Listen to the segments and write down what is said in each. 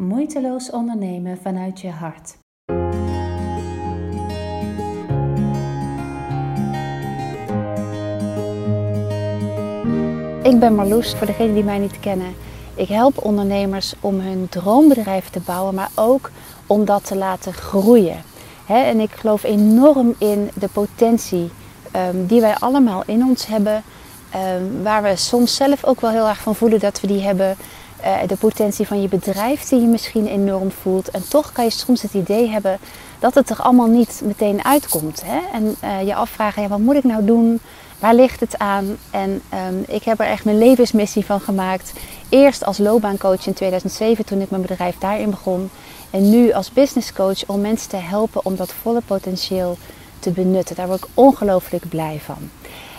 Moeiteloos ondernemen vanuit je hart. Ik ben Marloes, voor degenen die mij niet kennen. Ik help ondernemers om hun droombedrijf te bouwen, maar ook om dat te laten groeien. en ik geloof enorm in de potentie ehm, die wij allemaal in ons hebben. Ehm, waar we soms zelf ook wel heel erg van voelen dat we die hebben. Eh, de potentie van je bedrijf die je misschien enorm voelt. En toch kan je soms het idee hebben dat het er allemaal niet meteen uitkomt. Hè? En uh, je afvragen, ja, wat moet ik nou doen? Waar ligt het aan? En um, ik heb er echt mijn levensmissie van gemaakt. Eerst als loopbaancoach in 2007 toen ik mijn bedrijf daarin begon. En nu als businesscoach om mensen te helpen om dat volle potentieel te benutten. Daar word ik ongelooflijk blij van.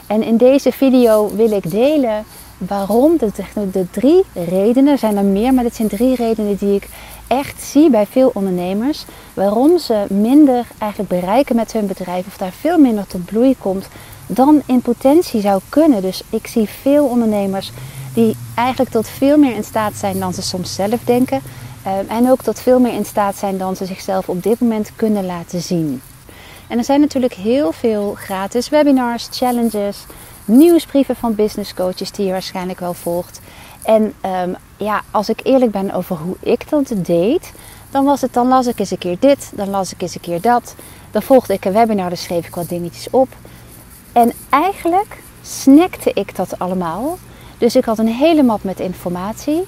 En in deze video wil ik delen waarom, de, de drie redenen, zijn er meer, maar dit zijn drie redenen die ik echt zie bij veel ondernemers. Waarom ze minder eigenlijk bereiken met hun bedrijf of daar veel minder tot bloei komt dan in potentie zou kunnen. Dus ik zie veel ondernemers die eigenlijk tot veel meer in staat zijn dan ze soms zelf denken. Eh, en ook tot veel meer in staat zijn dan ze zichzelf op dit moment kunnen laten zien. En er zijn natuurlijk heel veel gratis webinars, challenges, nieuwsbrieven van business coaches die je waarschijnlijk wel volgt. En ehm, ja, als ik eerlijk ben over hoe ik dat deed, dan was het dan las ik eens een keer dit, dan las ik eens een keer dat. Dan volgde ik een webinar, dan schreef ik wat dingetjes op. En eigenlijk snackte ik dat allemaal. Dus ik had een hele map met informatie.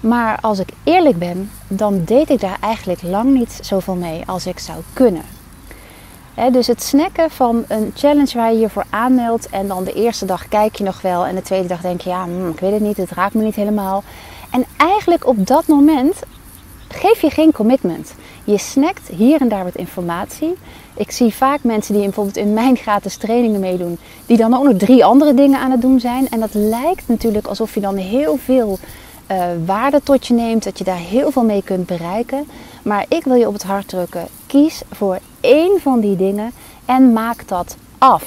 Maar als ik eerlijk ben, dan deed ik daar eigenlijk lang niet zoveel mee als ik zou kunnen dus het snacken van een challenge waar je je voor aanmeldt en dan de eerste dag kijk je nog wel en de tweede dag denk je ja, hmm, ik weet het niet, het raakt me niet helemaal. En eigenlijk op dat moment geef je geen commitment. Je snackt hier en daar wat informatie. Ik zie vaak mensen die bijvoorbeeld in mijn gratis trainingen meedoen, die dan ook nog drie andere dingen aan het doen zijn. En dat lijkt natuurlijk alsof je dan heel veel uh, waarde tot je neemt, dat je daar heel veel mee kunt bereiken. Maar ik wil je op het hart drukken. Kies voor één van die dingen en maak dat af.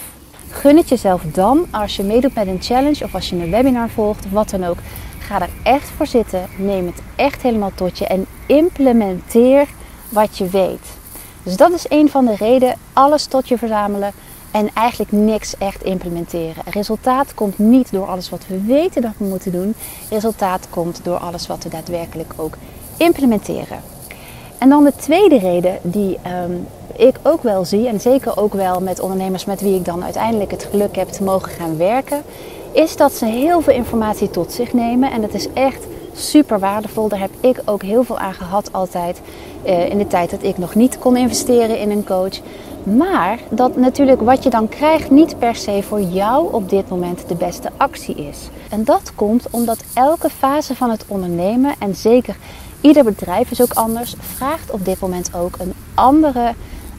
Gun het jezelf dan als je meedoet met een challenge of als je een webinar volgt, wat dan ook. Ga er echt voor zitten. Neem het echt helemaal tot je en implementeer wat je weet. Dus dat is een van de redenen. Alles tot je verzamelen en eigenlijk niks echt implementeren. Resultaat komt niet door alles wat we weten dat we moeten doen. Resultaat komt door alles wat we daadwerkelijk ook implementeren. En dan de tweede reden die ehm, ik ook wel zie, en zeker ook wel met ondernemers met wie ik dan uiteindelijk het geluk heb te mogen gaan werken, is dat ze heel veel informatie tot zich nemen. En dat is echt super waardevol. Daar heb ik ook heel veel aan gehad altijd uh, in de tijd dat ik nog niet kon investeren in een coach. Maar dat natuurlijk wat je dan krijgt niet per se voor jou op dit moment de beste actie is. En dat komt omdat elke fase van het ondernemen en zeker ieder bedrijf is ook anders, vraagt op dit moment ook een andere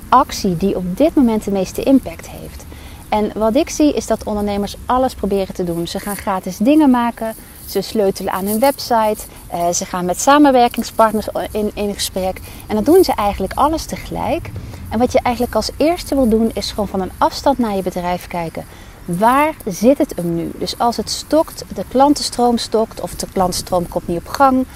actie die op dit moment de meeste impact heeft. En wat ik zie is dat ondernemers alles proberen te doen. Ze gaan gratis dingen maken, ze sleutelen aan hun website, eh, ze gaan met samenwerkingspartners in, in gesprek. En dan doen ze eigenlijk alles tegelijk. En wat je eigenlijk als eerste wil doen is gewoon van een afstand naar je bedrijf kijken. Waar zit het hem nu? Dus als het stokt, de klantenstroom stokt of de klantenstroom komt niet op gang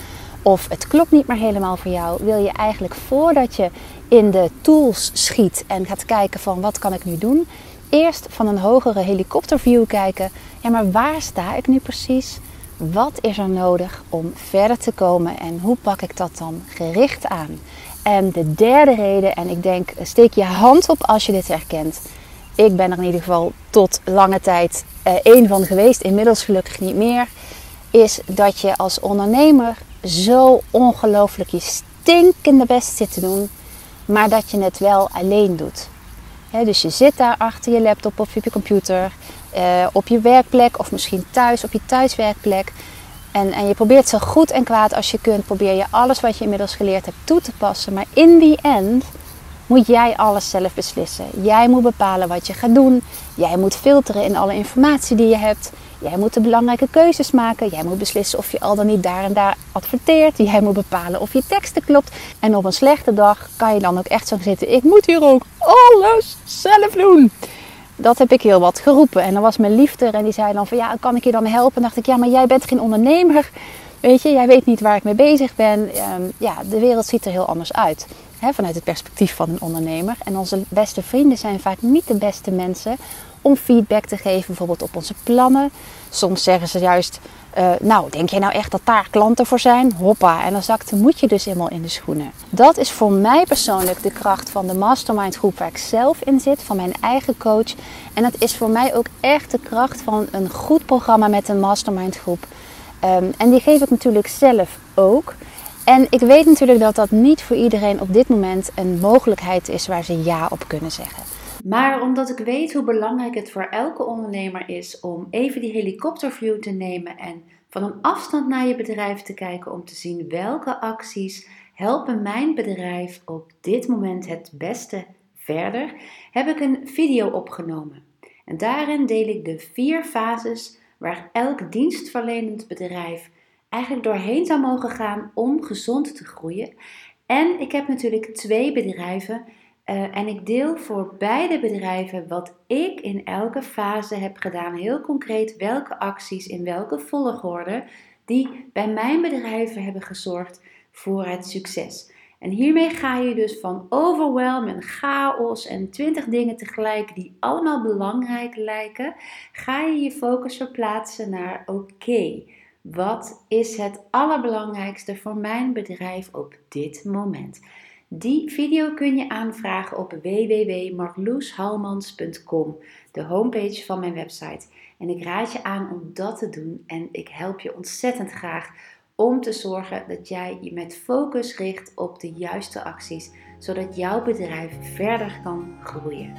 of het klopt niet meer helemaal voor jou, wil je eigenlijk voordat je in de tools schiet en gaat kijken van wat kan ik nu doen, eerst van een hogere helikopterview kijken. Ja, maar waar sta ik nu precies? Wat is er nodig om verder te komen en hoe pak ik dat dan gericht aan? En de derde reden, en ik denk steek je hand op als je dit herkent. Ik ben er in ieder geval tot lange tijd eh, één van geweest, inmiddels gelukkig niet meer. Is dat je als ondernemer zo ongelooflijk je stinkende best zit te doen, maar dat je het wel alleen doet. dus je zit daar achter je laptop of op je computer, eh, op je werkplek of misschien thuis op je thuiswerkplek. En, en je probeert zo goed en kwaad als je kunt, probeer je alles wat je inmiddels geleerd hebt toe te passen. Maar in die end moet jij alles zelf beslissen. Jij moet bepalen wat je gaat doen. Jij moet filteren in alle informatie die je hebt. Jij moet de belangrijke keuzes maken. Jij moet beslissen of je al dan niet daar en daar adverteert. Jij moet bepalen of je teksten klopt. En op een slechte dag kan je dan ook echt zo zitten. Ik moet hier ook alles zelf doen. Dat heb ik heel wat geroepen. En dan was mijn liefde en die zei dan van ja, kan ik je dan helpen? En dacht ik ja, maar jij bent geen ondernemer. Weet je, jij weet niet waar ik mee bezig ben. Ehm, ja, de wereld ziet er heel anders uit. Hè, vanuit het perspectief van een ondernemer. En onze beste vrienden zijn vaak niet de beste mensen om feedback te geven, bijvoorbeeld op onze plannen. Soms zeggen ze juist, uh, nou, denk jij nou echt dat daar klanten voor zijn? Hoppa, en dan zakt de moedje dus helemaal in de schoenen. Dat is voor mij persoonlijk de kracht van de mastermind groep waar ik zelf in zit, van mijn eigen coach. En dat is voor mij ook echt de kracht van een goed programma met een mastermind groep. Um, en die geef ik natuurlijk zelf ook. En ik weet natuurlijk dat dat niet voor iedereen op dit moment een mogelijkheid is waar ze ja op kunnen zeggen. Maar omdat ik weet hoe belangrijk het voor elke ondernemer is om even die helikopterview te nemen en van een afstand naar je bedrijf te kijken om te zien welke acties helpen mijn bedrijf op dit moment het beste verder, heb ik een video opgenomen. En daarin deel ik de vier fases waar elk dienstverlenend bedrijf eigenlijk doorheen zou mogen gaan om gezond te groeien. En ik heb natuurlijk twee bedrijven uh, en ik deel voor beide bedrijven wat ik in elke fase heb gedaan. Heel concreet welke acties in welke volgorde die bij mijn bedrijven hebben gezorgd voor het succes. En hiermee ga je dus van overwhelm en chaos en twintig dingen tegelijk die allemaal belangrijk lijken, ga je je focus verplaatsen naar oké, wat is het allerbelangrijkste voor mijn bedrijf op dit moment? Die video kun je aanvragen op www.marloeshalmans.com, de homepage van mijn website. En ik raad je aan om dat te doen en ik help je ontzettend graag om te zorgen dat jij je met focus richt op de juiste acties, zodat jouw bedrijf verder kan groeien.